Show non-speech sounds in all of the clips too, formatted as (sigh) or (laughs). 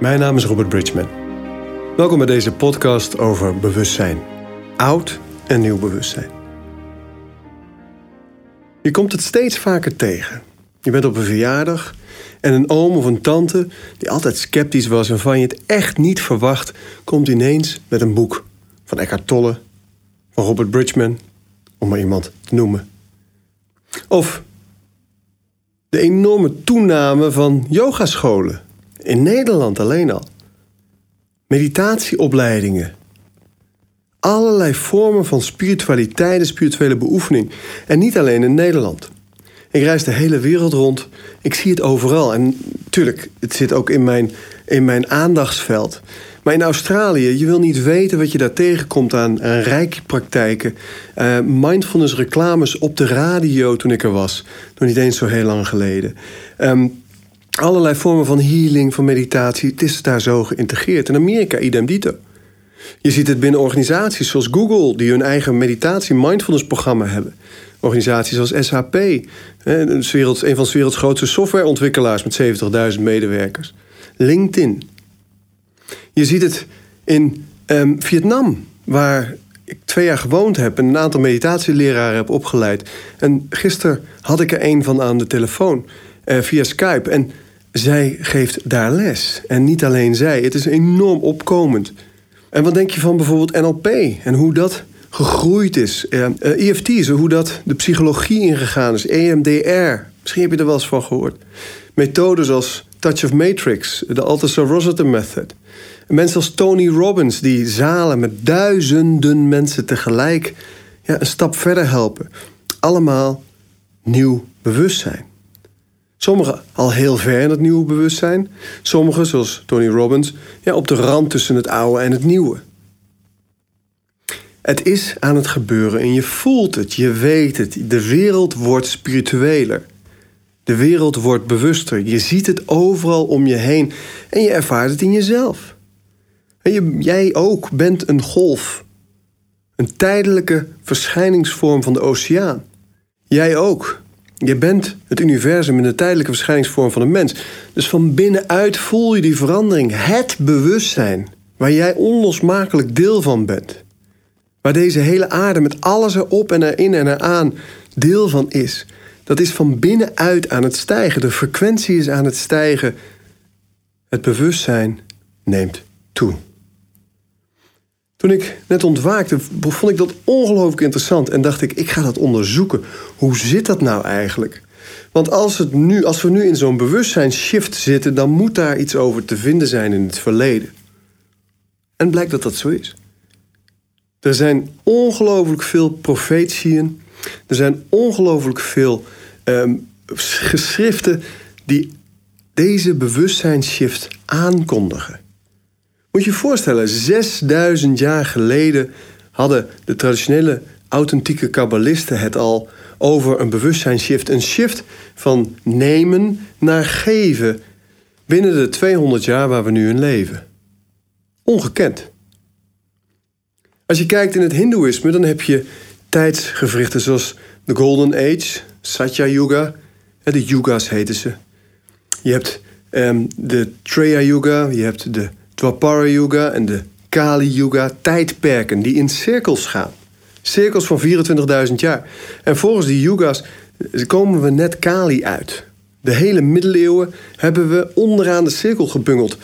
Mijn naam is Robert Bridgman. Welkom bij deze podcast over bewustzijn. Oud en nieuw bewustzijn. Je komt het steeds vaker tegen. Je bent op een verjaardag en een oom of een tante die altijd sceptisch was en van je het echt niet verwacht, komt ineens met een boek van Eckhart Tolle, van Robert Bridgman, om maar iemand te noemen. Of de enorme toename van yogascholen in Nederland alleen al. Meditatieopleidingen. Allerlei vormen van spiritualiteit en spirituele beoefening. En niet alleen in Nederland. Ik reis de hele wereld rond. Ik zie het overal. En tuurlijk, het zit ook in mijn, in mijn aandachtsveld. Maar in Australië, je wil niet weten wat je daar tegenkomt aan, aan reiki-praktijken. Uh, mindfulness reclames op de radio toen ik er was. Nog niet eens zo heel lang geleden. Um, allerlei vormen van healing, van meditatie. Het is daar zo geïntegreerd. In Amerika idem dito. Je ziet het binnen organisaties zoals Google, die hun eigen meditatie-mindfulness-programma hebben. Organisaties zoals SAP, een, van de werelds grootste softwareontwikkelaars met 70.000 medewerkers. LinkedIn. Je ziet het in um, Vietnam, waar ik twee jaar gewoond heb en een aantal meditatieleraren heb opgeleid. En gisteren had ik er een van aan de telefoon via Skype. En zij geeft daar les. En niet alleen zij. Het is enorm opkomend. En wat denk je van bijvoorbeeld NLP en hoe dat gegroeid is? Uh, uh, EFT, hoe dat de psychologie ingegaan is. EMDR, misschien heb je er wel eens van gehoord. Methodes als Touch of Matrix, de Althusser Rossiter Method. mensen als Tony Robbins die zalen met duizenden mensen tegelijk ja, een stap verder helpen. Allemaal nieuw bewustzijn. Sommigen al heel ver in het nieuwe bewustzijn. Sommigen, zoals Tony Robbins, ja, op de rand tussen het oude en het nieuwe. Het is aan het gebeuren en je voelt het, je weet het. De wereld wordt spiritueler. De wereld wordt bewuster. Je ziet het overal om je heen en je ervaart het in jezelf. En jij ook bent een golf. Een tijdelijke verschijningsvorm van de oceaan. Jij ook je bent het universum in de tijdelijke verschijningsvorm van een mens. Dus van binnenuit voel je die verandering. Het bewustzijn waar jij onlosmakelijk deel van bent. Waar deze hele aarde met alles erop en erin en eraan deel van is. Dat is van binnenuit aan het stijgen. De frequentie is aan het stijgen. Het bewustzijn neemt toe. Toen ik net ontwaakte, vond ik dat ongelooflijk interessant en dacht ik, ik ga dat onderzoeken. Hoe zit dat nou eigenlijk? Want als, het nu, als we nu in zo'n bewustzijnsshift zitten, dan moet daar iets over te vinden zijn in het verleden. En blijkt dat dat zo is. Er zijn ongelooflijk veel profetieën, er zijn ongelooflijk veel um, geschriften die deze bewustzijnsshift aankondigen. Moet je je voorstellen, 6000 jaar geleden hadden de traditionele authentieke kabbalisten het al over een bewustzijnsshift. Een shift van nemen naar geven binnen de 200 jaar waar we nu in leven. Ongekend. Als je kijkt in het Hindoeïsme, dan heb je tijdsgevrichten zoals de Golden Age, Satya Yuga. De Yugas heten ze. Je hebt um, de Treya Yuga, je hebt de Dwapara Yuga en de Kali Yuga tijdperken die in cirkels gaan. Cirkels van 24.000 jaar. En volgens die yugas komen we net Kali uit. De hele middeleeuwen hebben we onderaan de cirkel gebungeld.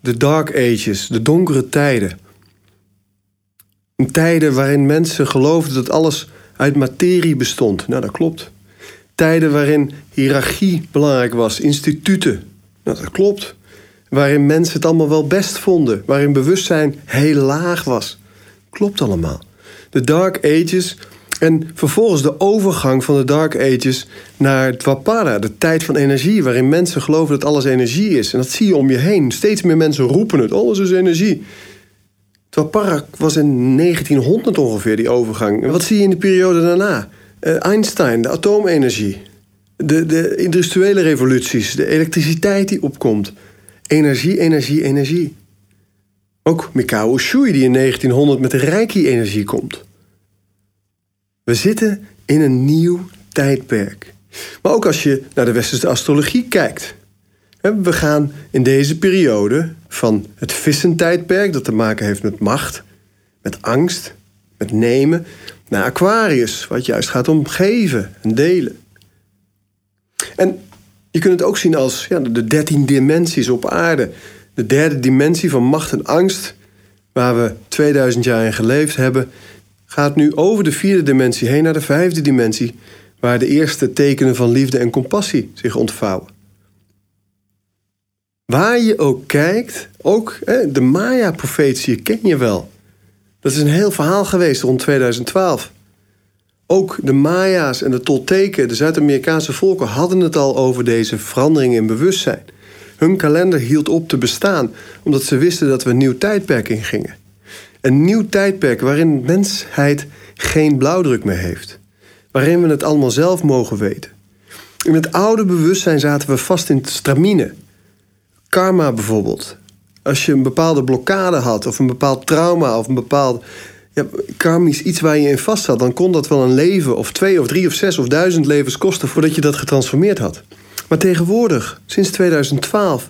De Dark Ages, de donkere tijden. Tijden waarin mensen geloofden dat alles uit materie bestond. Nou, dat klopt. Tijden waarin hiërarchie belangrijk was, instituten. Nou, dat klopt waarin mensen het allemaal wel best vonden, waarin bewustzijn heel laag was. Klopt allemaal. De Dark Ages en vervolgens de overgang van de Dark Ages naar Dwapara, de tijd van energie, waarin mensen geloven dat alles energie is. En dat zie je om je heen. Steeds meer mensen roepen het: alles is energie. Dwapara was in 1900 ongeveer die overgang. En wat zie je in de periode daarna? Uh, Einstein, de atoomenergie. De, de industriële revoluties, de elektriciteit die opkomt. Energie, energie, energie. Ook Mikao Ushui die in 1900 met de Reiki-energie komt. We zitten in een nieuw tijdperk. Maar ook als je naar de westerse astrologie kijkt. We gaan in deze periode van het vissentijdperk, dat te maken heeft met macht, met angst, met nemen, naar Aquarius, wat juist gaat om geven en delen. En je kunt het ook zien als ja, de dertien dimensies op aarde. De derde dimensie van macht en angst, waar we 2000 jaar in geleefd hebben, gaat nu over de vierde dimensie heen naar de vijfde dimensie, waar de eerste tekenen van liefde en compassie zich ontvouwen. Waar je ook kijkt, ook hè, de Maya-profetie ken je wel. Dat is een heel verhaal geweest rond 2012. Ook de Maya's en de Tolteken, de Zuid-Amerikaanse volken, hadden het al over deze verandering in bewustzijn. Hun kalender hield op te bestaan, omdat ze wisten dat we een nieuw tijdperk ingingen. Een nieuw tijdperk waarin de mensheid geen blauwdruk meer heeft. Waarin we het allemaal zelf mogen weten. In het oude bewustzijn zaten we vast in stramine. Karma bijvoorbeeld. Als je een bepaalde blokkade had, of een bepaald trauma, of een bepaald ja, karmisch iets waar je in vast zat, dan kon dat wel een leven, of twee, of drie, of zes, of duizend levens kosten voordat je dat getransformeerd had. Maar tegenwoordig, sinds 2012,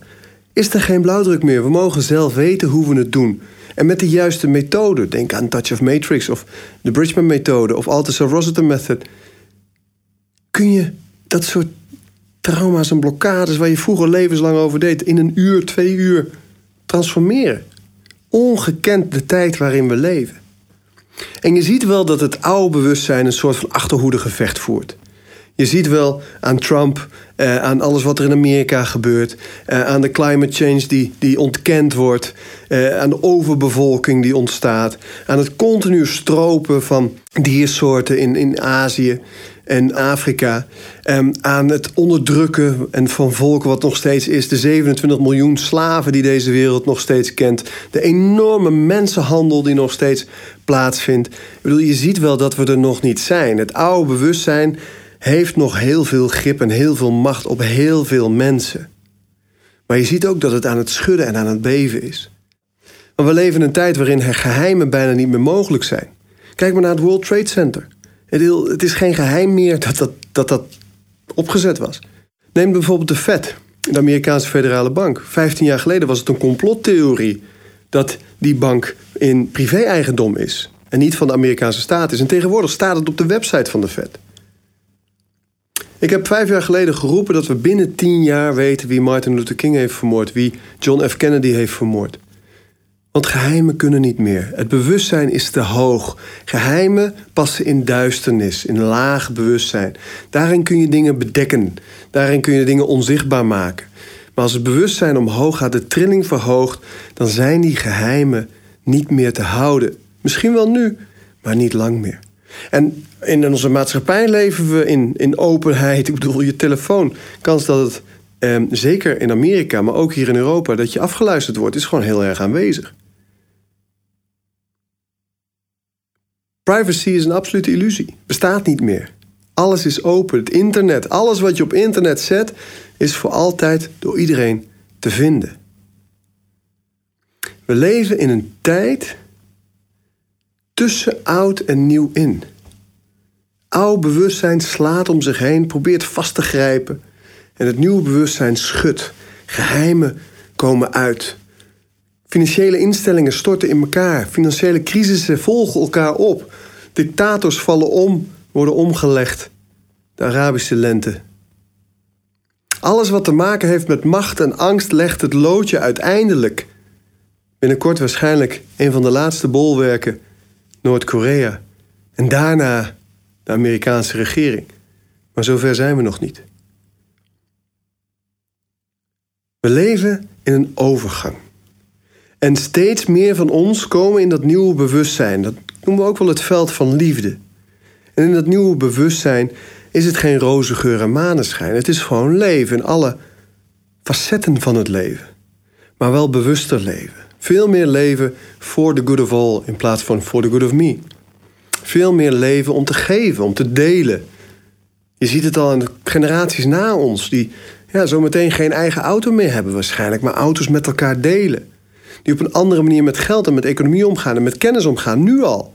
is er geen blauwdruk meer. We mogen zelf weten hoe we het doen. En met de juiste methode, denk aan Touch of Matrix of de Bridgman-methode of Althusser Rosetta Method, kun je dat soort trauma's en blokkades waar je vroeger levenslang over deed, in een uur, twee uur transformeren. Ongekend de tijd waarin we leven. En je ziet wel dat het oude bewustzijn een soort van achterhoedegevecht voert. Je ziet wel aan Trump, eh, aan alles wat er in Amerika gebeurt, eh, aan de climate change die, die ontkend wordt, eh, aan de overbevolking die ontstaat, aan het continu stropen van diersoorten in, in Azië en Afrika, eh, aan het onderdrukken en van volken wat nog steeds is, de 27 miljoen slaven die deze wereld nog steeds kent, de enorme mensenhandel die nog steeds plaatsvindt. Ik bedoel, je ziet wel dat we er nog niet zijn. Het oude bewustzijn heeft nog heel veel grip en heel veel macht op heel veel mensen. Maar je ziet ook dat het aan het schudden en aan het beven is. Want we leven in een tijd waarin geheimen bijna niet meer mogelijk zijn. Kijk maar naar het World Trade Center. Het is geen geheim meer dat dat, dat, dat opgezet was. Neem bijvoorbeeld de Fed, de Amerikaanse federale bank. Vijftien jaar geleden was het een complottheorie dat die bank in privé-eigendom is en niet van de Amerikaanse staat is. En tegenwoordig staat het op de website van de Fed. Ik heb vijf jaar geleden geroepen dat we binnen tien jaar weten wie Martin Luther King heeft vermoord, wie John F. Kennedy heeft vermoord. Want geheimen kunnen niet meer. Het bewustzijn is te hoog. Geheimen passen in duisternis, in laag bewustzijn. Daarin kun je dingen bedekken. Daarin kun je dingen onzichtbaar maken. Maar als het bewustzijn omhoog gaat, de trilling verhoogt, dan zijn die geheimen niet meer te houden. Misschien wel nu, maar niet lang meer. En in onze maatschappij leven we in, in openheid. (laughs) Ik bedoel, je telefoon. Kans dat het, eh, zeker in Amerika, maar ook hier in Europa, dat je afgeluisterd wordt, is gewoon heel erg aanwezig. Privacy is een absolute illusie. Bestaat niet meer. Alles is open. Het internet, alles wat je op internet zet, is voor altijd door iedereen te vinden. We leven in een tijd tussen oud en nieuw in. Oud bewustzijn slaat om zich heen, probeert vast te grijpen. En het nieuwe bewustzijn schudt. Geheimen komen uit. Financiële instellingen storten in elkaar. Financiële crisissen volgen elkaar op. Dictators vallen om, worden omgelegd. De Arabische lente. Alles wat te maken heeft met macht en angst legt het loodje uiteindelijk. Binnenkort waarschijnlijk een van de laatste bolwerken, Noord-Korea. En daarna de Amerikaanse regering. Maar zover zijn we nog niet. We leven in een overgang. En steeds meer van ons komen in dat nieuwe bewustzijn. Dat noemen we ook wel het veld van liefde. En in dat nieuwe bewustzijn is het geen roze geur en maneschijn. Het is gewoon leven in alle facetten van het leven. Maar wel bewuster leven. Veel meer leven for the good of all in plaats van for the good of me. Veel meer leven om te geven, om te delen. Je ziet het al aan de generaties na ons, die ja, zometeen geen eigen auto meer hebben waarschijnlijk, maar auto's met elkaar delen. Die op een andere manier met geld en met economie omgaan en met kennis omgaan, nu al.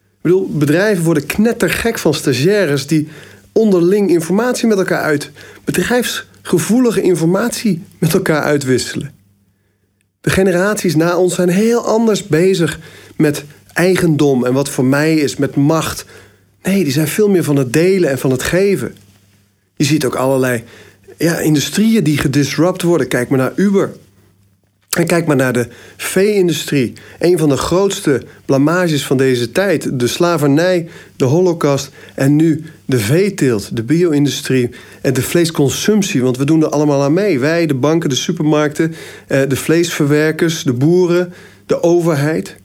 Ik bedoel, bedrijven worden knettergek van stagiaires die onderling informatie met elkaar uit. Bedrijfs gevoelige informatie met elkaar uitwisselen. De generaties na ons zijn heel anders bezig met eigendom en wat voor mij is, met macht. Nee, die zijn veel meer van het delen en van het geven. Je ziet ook allerlei ja, industrieën die gedisrupt worden. Kijk maar naar Uber. En kijk maar naar de vee-industrie. Een van de grootste blamages van deze tijd. De slavernij, de holocaust en nu de veeteelt, de bio-industrie en de vleesconsumptie. Want we doen er allemaal aan mee. Wij, de banken, de supermarkten, eh, de vleesverwerkers, de boeren, de overheid.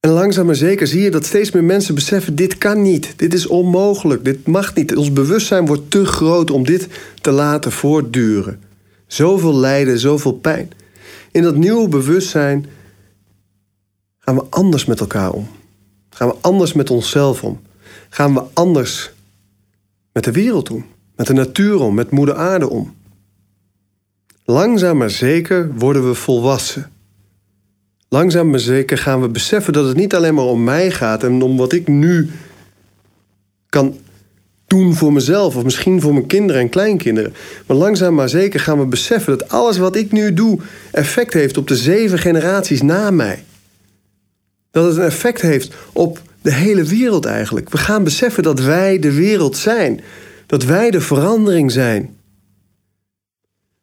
En langzaam maar zeker zie je dat steeds meer mensen beseffen: dit kan niet, dit is onmogelijk, dit mag niet. Ons bewustzijn wordt te groot om dit te laten voortduren. Zoveel lijden, zoveel pijn. In dat nieuwe bewustzijn gaan we anders met elkaar om. Gaan we anders met onszelf om. Gaan we anders met de wereld om. Met de natuur om, met moeder aarde om. Langzaam maar zeker worden we volwassen. Langzaam maar zeker gaan we beseffen dat het niet alleen maar om mij gaat en om wat ik nu kan doen voor mezelf of misschien voor mijn kinderen en kleinkinderen. Maar langzaam maar zeker gaan we beseffen dat alles wat ik nu doe effect heeft op de zeven generaties na mij. Dat het een effect heeft op de hele wereld eigenlijk. We gaan beseffen dat wij de wereld zijn. Dat wij de verandering zijn.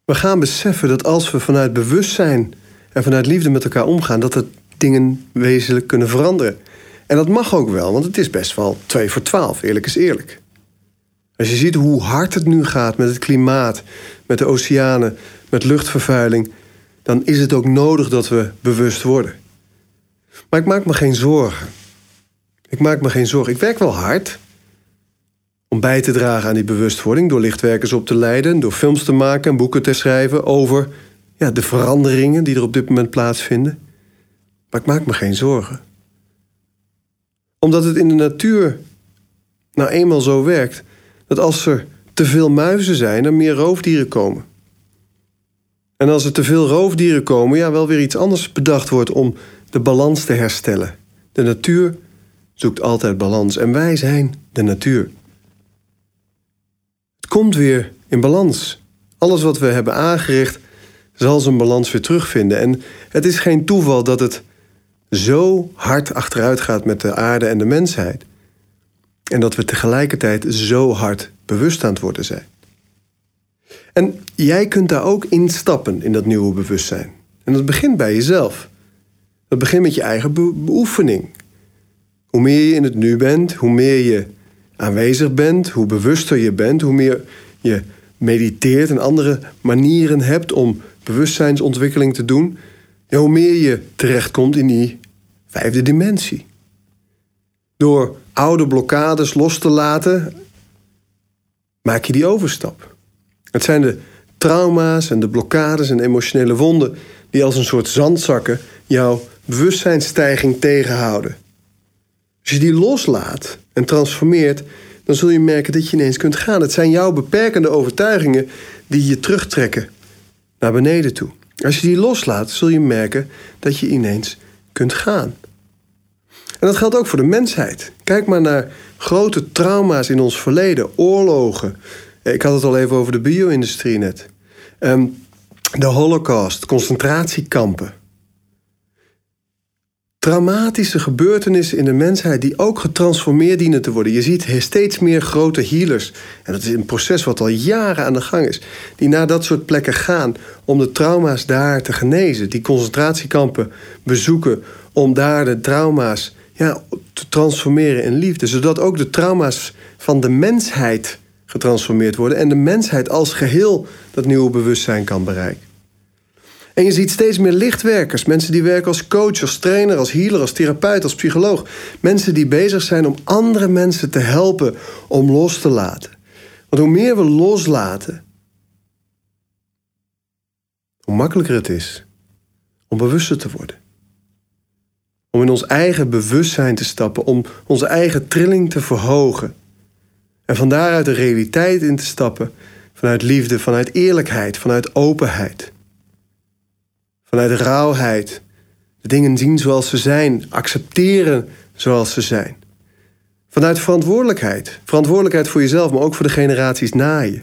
We gaan beseffen dat als we vanuit bewustzijn en vanuit liefde met elkaar omgaan, dat er dingen wezenlijk kunnen veranderen. En dat mag ook wel, want het is best wel 2 voor 12, eerlijk is eerlijk. Als je ziet hoe hard het nu gaat met het klimaat, met de oceanen, met luchtvervuiling, dan is het ook nodig dat we bewust worden. Maar ik maak me geen zorgen. Ik maak me geen zorgen. Ik werk wel hard om bij te dragen aan die bewustwording door lichtwerkers op te leiden, door films te maken en boeken te schrijven over ja, de veranderingen die er op dit moment plaatsvinden. Maar ik maak me geen zorgen. Omdat het in de natuur nou eenmaal zo werkt dat als er te veel muizen zijn, er meer roofdieren komen. En als er te veel roofdieren komen, ja, wel weer iets anders bedacht wordt om de balans te herstellen. De natuur zoekt altijd balans en wij zijn de natuur. Het komt weer in balans. Alles wat we hebben aangericht zal zijn balans weer terugvinden. En het is geen toeval dat het zo hard achteruit gaat met de aarde en de mensheid. En dat we tegelijkertijd zo hard bewust aan het worden zijn. En jij kunt daar ook instappen in dat nieuwe bewustzijn. En dat begint bij jezelf. Dat begint met je eigen beoefening. Hoe meer je in het nu bent, hoe meer je aanwezig bent, hoe bewuster je bent, hoe meer je mediteert en andere manieren hebt om bewustzijnsontwikkeling te doen, hoe meer je terechtkomt in die vijfde dimensie. Door oude blokkades los te laten, maak je die overstap. Het zijn de trauma's en de blokkades en emotionele wonden die als een soort zandzakken jouw bewustzijnstijging tegenhouden. Als je die loslaat en transformeert, dan zul je merken dat je ineens kunt gaan. Het zijn jouw beperkende overtuigingen die je terugtrekken naar beneden toe. Als je die loslaat, zul je merken dat je ineens kunt gaan. En dat geldt ook voor de mensheid. Kijk maar naar grote trauma's in ons verleden, oorlogen. Ik had het al even over de bio-industrie net. Ehm, de Holocaust, concentratiekampen. Dramatische gebeurtenissen in de mensheid die ook getransformeerd dienen te worden. Je ziet steeds meer grote healers. En dat is een proces wat al jaren aan de gang is. Die naar dat soort plekken gaan om de trauma's daar te genezen. Die concentratiekampen bezoeken om daar de trauma's ja, te transformeren in liefde. Zodat ook de trauma's van de mensheid getransformeerd worden en de mensheid als geheel dat nieuwe bewustzijn kan bereiken. En je ziet steeds meer lichtwerkers, mensen die werken als coach, als trainer, als healer, als therapeut, als psycholoog. Mensen die bezig zijn om andere mensen te helpen om los te laten. Want hoe meer we loslaten, hoe makkelijker het is om bewuster te worden. Om in ons eigen bewustzijn te stappen, om onze eigen trilling te verhogen. En van daaruit de realiteit in te stappen, vanuit liefde, vanuit eerlijkheid, vanuit openheid. Vanuit rauwheid. De dingen zien zoals ze zijn, accepteren zoals ze zijn. Vanuit verantwoordelijkheid. Verantwoordelijkheid voor jezelf, maar ook voor de generaties na je.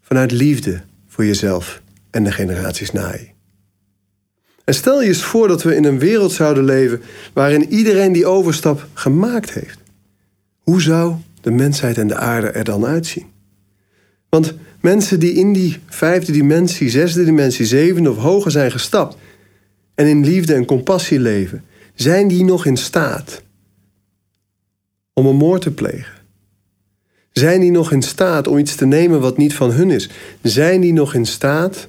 Vanuit liefde voor jezelf en de generaties na je. En stel je eens voor dat we in een wereld zouden leven waarin iedereen die overstap gemaakt heeft. Hoe zou de mensheid en de aarde er dan uitzien? Want mensen die in die vijfde dimensie, zesde dimensie, zevende of hoger zijn gestapt en in liefde en compassie leven, zijn die nog in staat om een moord te plegen? Zijn die nog in staat om iets te nemen wat niet van hun is? Zijn die nog in staat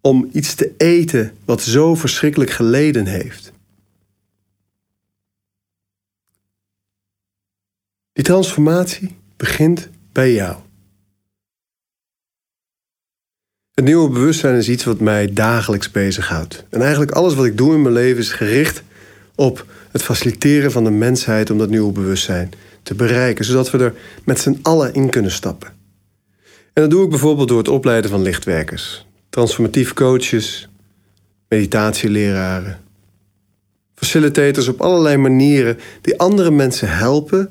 om iets te eten wat zo verschrikkelijk geleden heeft? Die transformatie begint bij jou. Het nieuwe bewustzijn is iets wat mij dagelijks bezighoudt. En eigenlijk alles wat ik doe in mijn leven is gericht op het faciliteren van de mensheid om dat nieuwe bewustzijn te bereiken, zodat we er met z'n allen in kunnen stappen. En dat doe ik bijvoorbeeld door het opleiden van lichtwerkers, transformatief coaches, meditatieleraren, facilitators op allerlei manieren die andere mensen helpen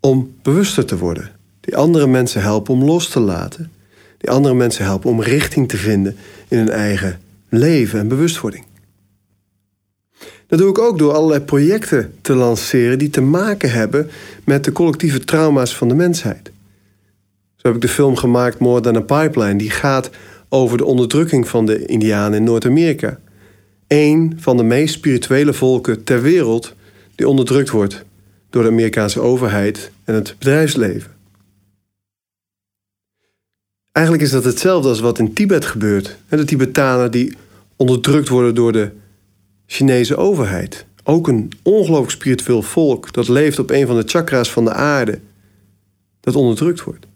om bewuster te worden, die andere mensen helpen om los te laten, die andere mensen helpen om richting te vinden in hun eigen leven en bewustwording. Dat doe ik ook door allerlei projecten te lanceren die te maken hebben met de collectieve trauma's van de mensheid. Zo heb ik de film gemaakt More Than a Pipeline, die gaat over de onderdrukking van de Indianen in Noord-Amerika. Eén van de meest spirituele volken ter wereld die onderdrukt wordt door de Amerikaanse overheid en het bedrijfsleven. Eigenlijk is dat hetzelfde als wat in Tibet gebeurt. De Tibetanen die onderdrukt worden door de Chinese overheid. Ook een ongelooflijk spiritueel volk dat leeft op een van de chakra's van de aarde. Dat onderdrukt wordt.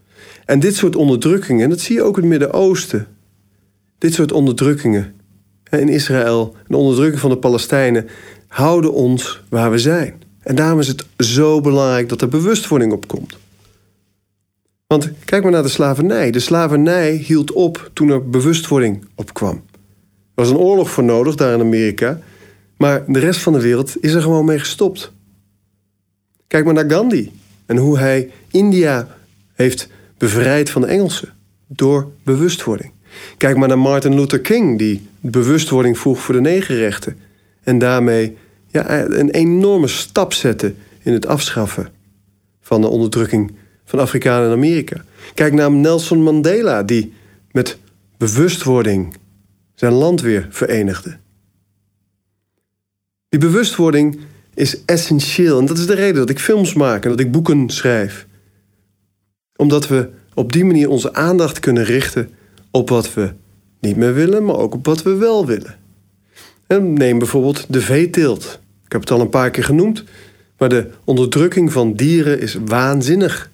En dit soort onderdrukkingen, en dat zie je ook in het Midden-Oosten. Dit soort onderdrukkingen in Israël, de onderdrukking van de Palestijnen, houden ons waar we zijn. En daarom is het zo belangrijk dat er bewustwording op komt. Want kijk maar naar de slavernij. De slavernij hield op toen er bewustwording opkwam. Er was een oorlog voor nodig daar in Amerika. Maar de rest van de wereld is er gewoon mee gestopt. Kijk maar naar Gandhi en hoe hij India heeft bevrijd van de Engelsen door bewustwording. Kijk maar naar Martin Luther King, die bewustwording vroeg voor de negerrechten en daarmee ja, een enorme stap zette in het afschaffen van de onderdrukking van Afrikanen in Amerika. Kijk naar Nelson Mandela, die met bewustwording zijn land weer verenigde. Die bewustwording is essentieel. En dat is de reden dat ik films maak en dat ik boeken schrijf. Omdat we op die manier onze aandacht kunnen richten op wat we niet meer willen, maar ook op wat we wel willen. En neem bijvoorbeeld de veeteelt. Ik heb het al een paar keer genoemd, maar de onderdrukking van dieren is waanzinnig.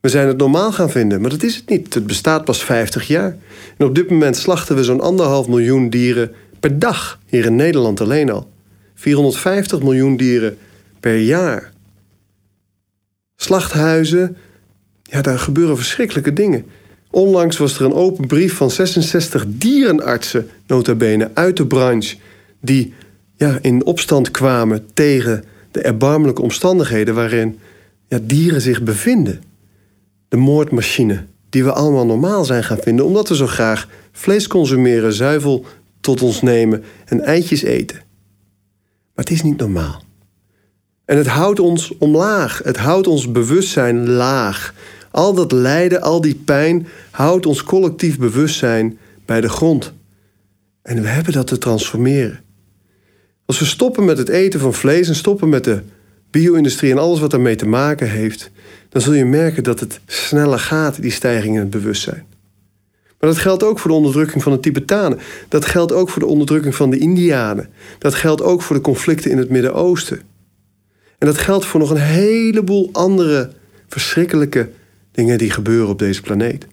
We zijn het normaal gaan vinden, maar dat is het niet. Het bestaat pas 50 jaar. En op dit moment slachten we zo'n anderhalf miljoen dieren per dag hier in Nederland alleen al. 450 miljoen dieren per jaar. Slachthuizen, ja, daar gebeuren verschrikkelijke dingen. Onlangs was er een open brief van 66 dierenartsen, nota bene, uit de branche, die ja, in opstand kwamen tegen de erbarmelijke omstandigheden waarin ja, dieren zich bevinden. De moordmachine, die we allemaal normaal zijn gaan vinden, omdat we zo graag vlees consumeren, zuivel tot ons nemen en eitjes eten. Maar het is niet normaal. En het houdt ons omlaag. Het houdt ons bewustzijn laag. Al dat lijden, al die pijn houdt ons collectief bewustzijn bij de grond. En we hebben dat te transformeren. Als we stoppen met het eten van vlees en stoppen met de bio-industrie en alles wat daarmee te maken heeft, dan zul je merken dat het sneller gaat, die stijging in het bewustzijn. Maar dat geldt ook voor de onderdrukking van de Tibetanen. Dat geldt ook voor de onderdrukking van de Indianen. Dat geldt ook voor de conflicten in het Midden-Oosten. En dat geldt voor nog een heleboel andere verschrikkelijke dingen die gebeuren op deze planeet.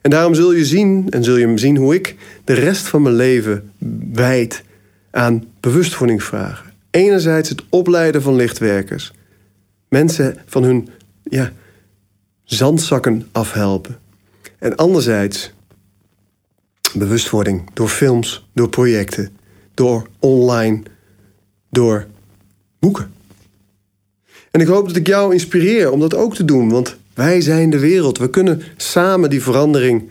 En daarom zul je zien, en zul je zien hoe ik de rest van mijn leven wijd aan bewustwordingsvragen. Enerzijds het opleiden van lichtwerkers. Mensen van hun ja, zandzakken afhelpen. En anderzijds bewustwording door films, door projecten, door online, door boeken. En ik hoop dat ik jou inspireer om dat ook te doen, want wij zijn de wereld. We kunnen samen die verandering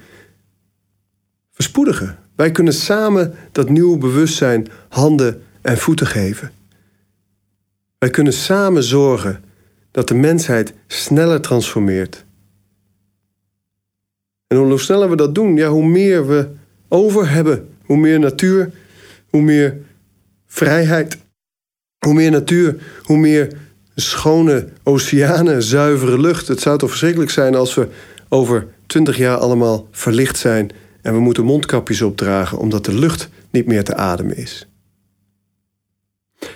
verspoedigen. Wij kunnen samen dat nieuwe bewustzijn handen en voeten geven. Wij kunnen samen zorgen dat de mensheid sneller transformeert. En hoe sneller we dat doen, ja, hoe meer we over hebben. Hoe meer natuur, hoe meer vrijheid. Hoe meer natuur, hoe meer schone oceanen, zuivere lucht. Het zou toch verschrikkelijk zijn als we over twintig jaar allemaal verlicht zijn en we moeten mondkapjes opdragen omdat de lucht niet meer te ademen is.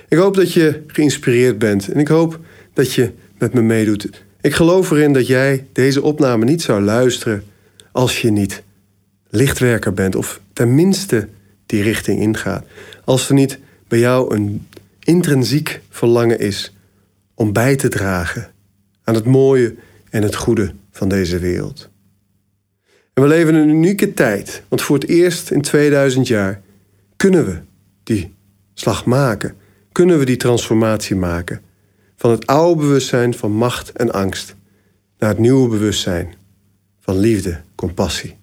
Ik hoop dat je geïnspireerd bent en ik hoop dat je met me meedoet. Ik geloof erin dat jij deze opname niet zou luisteren als je niet lichtwerker bent of tenminste die richting ingaat. Als er niet bij jou een intrinsiek verlangen is om bij te dragen aan het mooie en het goede van deze wereld. En we leven een unieke tijd, want voor het eerst in 2000 jaar kunnen we die slag maken, kunnen we die transformatie maken van het oude bewustzijn van macht en angst naar het nieuwe bewustzijn van liefde, compassie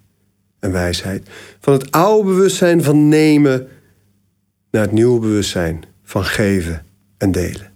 en wijsheid. Van het oude bewustzijn van nemen naar het nieuwe bewustzijn van geven en delen.